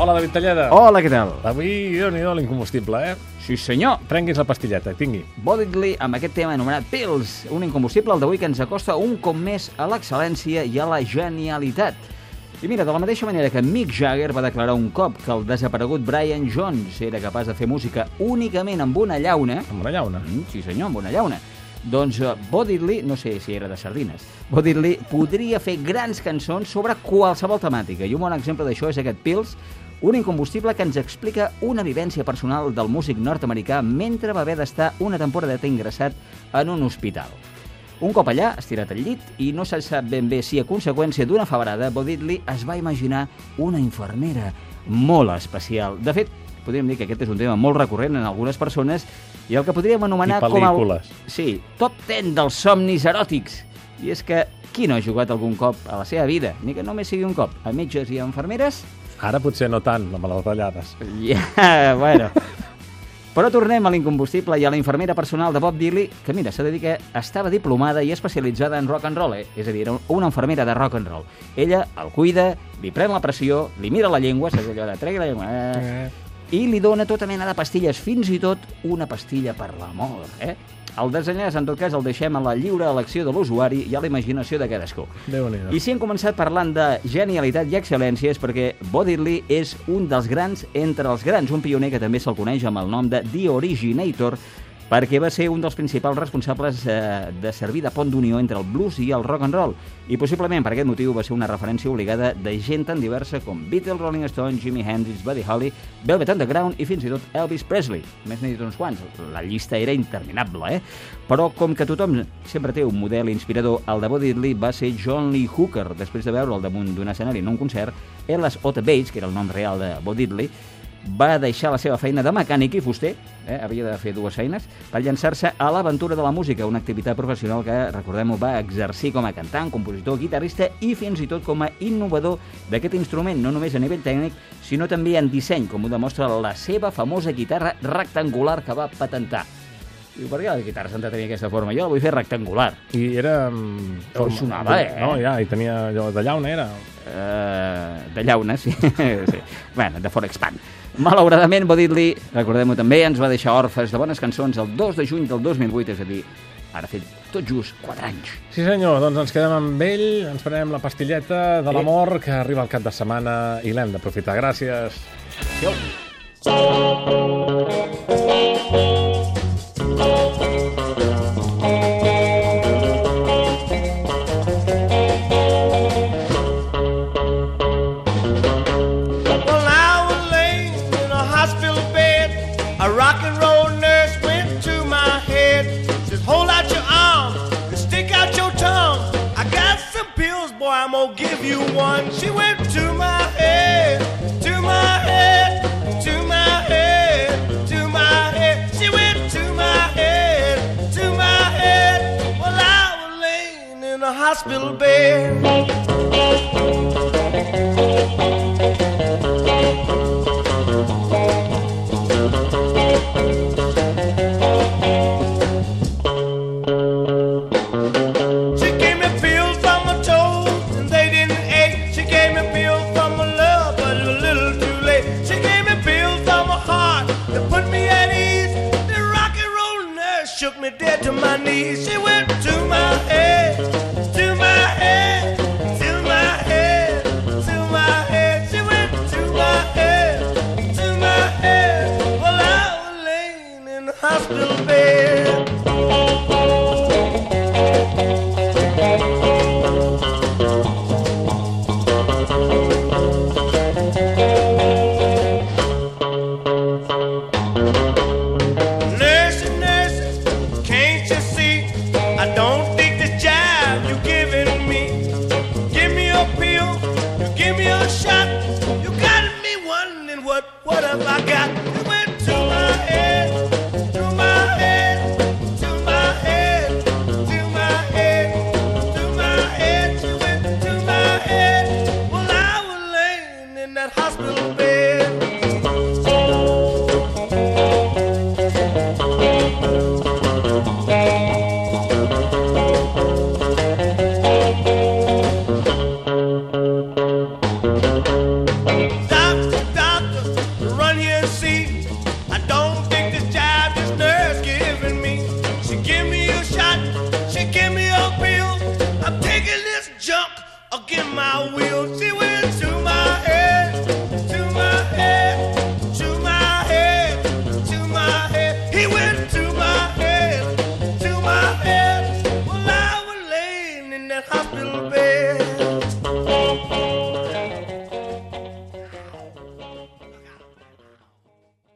Hola, David Talleda. Hola, què tal? Avui, déu nhi l'incombustible, eh? Sí, senyor. Prenguis la pastilleta, tingui. Bodidly amb aquest tema anomenat Pills, un incombustible el d'avui que ens acosta un cop més a l'excel·lència i a la genialitat. I mira, de la mateixa manera que Mick Jagger va declarar un cop que el desaparegut Brian Jones era capaç de fer música únicament amb una llauna... Amb una llauna. Mm, sí senyor, amb una llauna. Doncs uh, no sé si era de sardines, Bo Diddley podria fer grans cançons sobre qualsevol temàtica. I un bon exemple d'això és aquest Pills, un incombustible que ens explica una vivència personal del músic nord-americà mentre va haver d'estar una temporadeta ingressat en un hospital. Un cop allà, estirat al llit, i no se sap ben bé si a conseqüència d'una febrada, Bo Diddley es va imaginar una infermera molt especial. De fet, podríem dir que aquest és un tema molt recurrent en algunes persones i el que podríem anomenar com el... Sí, top 10 dels somnis eròtics. I és que qui no ha jugat algun cop a la seva vida, ni que només sigui un cop, a metges i a infermeres? Ara potser no tant, amb les retallades. Ja, bueno. Però tornem a l'incombustible i a la infermera personal de Bob Dylan, que mira, s'ha de dir que estava diplomada i especialitzada en rock and roll, eh? és a dir, era una infermera de rock and roll. Ella el cuida, li pren la pressió, li mira la llengua, saps allò de tregui la llengua, eh? i li dona tota mena de pastilles, fins i tot una pastilla per l'amor, eh? El desenllaç, en tot cas, el deixem a la lliure elecció de l'usuari i a la imaginació de cadascú. déu nhi I si hem començat parlant de genialitat i excel·lència és perquè Bo Diddley és un dels grans entre els grans, un pioner que també se'l coneix amb el nom de The Originator, perquè va ser un dels principals responsables eh, de servir de pont d'unió entre el blues i el rock and roll. I possiblement per aquest motiu va ser una referència obligada de gent tan diversa com Beatles, Rolling Stones, Jimi Hendrix, Buddy Holly, Velvet Underground i fins i tot Elvis Presley. Més n'he dit uns quants, la llista era interminable, eh? Però com que tothom sempre té un model inspirador, el de Bo Diddley va ser John Lee Hooker, després de veure'l damunt d'un escenari en un concert, Ellis Otta Bates, que era el nom real de Bo Diddley, va deixar la seva feina de mecànic i fuster, eh, havia de fer dues feines, per llançar-se a l'aventura de la música, una activitat professional que, recordem-ho, va exercir com a cantant, compositor, guitarrista i fins i tot com a innovador d'aquest instrument, no només a nivell tècnic, sinó també en disseny, com ho demostra la seva famosa guitarra rectangular que va patentar. Diu, per què la guitarra s'ha de tenir aquesta forma? Jo la vull fer rectangular. I era... mm, Oh, sonava, eh? No, ja, i tenia allò de llauna, era. Uh, de llauna, sí. sí. Bueno, de Forexpan. Malauradament, Bo Diddley, recordem-ho també, ens va deixar orfes de bones cançons el 2 de juny del 2008, és a dir, ara fet tot just 4 anys. Sí, senyor, doncs ens quedem amb ell, ens prenem la pastilleta de l'amor que arriba al cap de setmana i l'hem d'aprofitar. Gràcies. Adéu. One. She went to my head, to my head, to my head, to my head. She went to my head, to my head. Well, I was laying in a hospital bed. Me dead to my knees. She went to my head, to my head, to my head, to my head. She went to my head, to my head. Well, I was laying in the hospital bed. предлагать. run here and see. I don't think this job this nurse giving me. She give me a shot, she give me a pill. I'm taking this junk again. my will.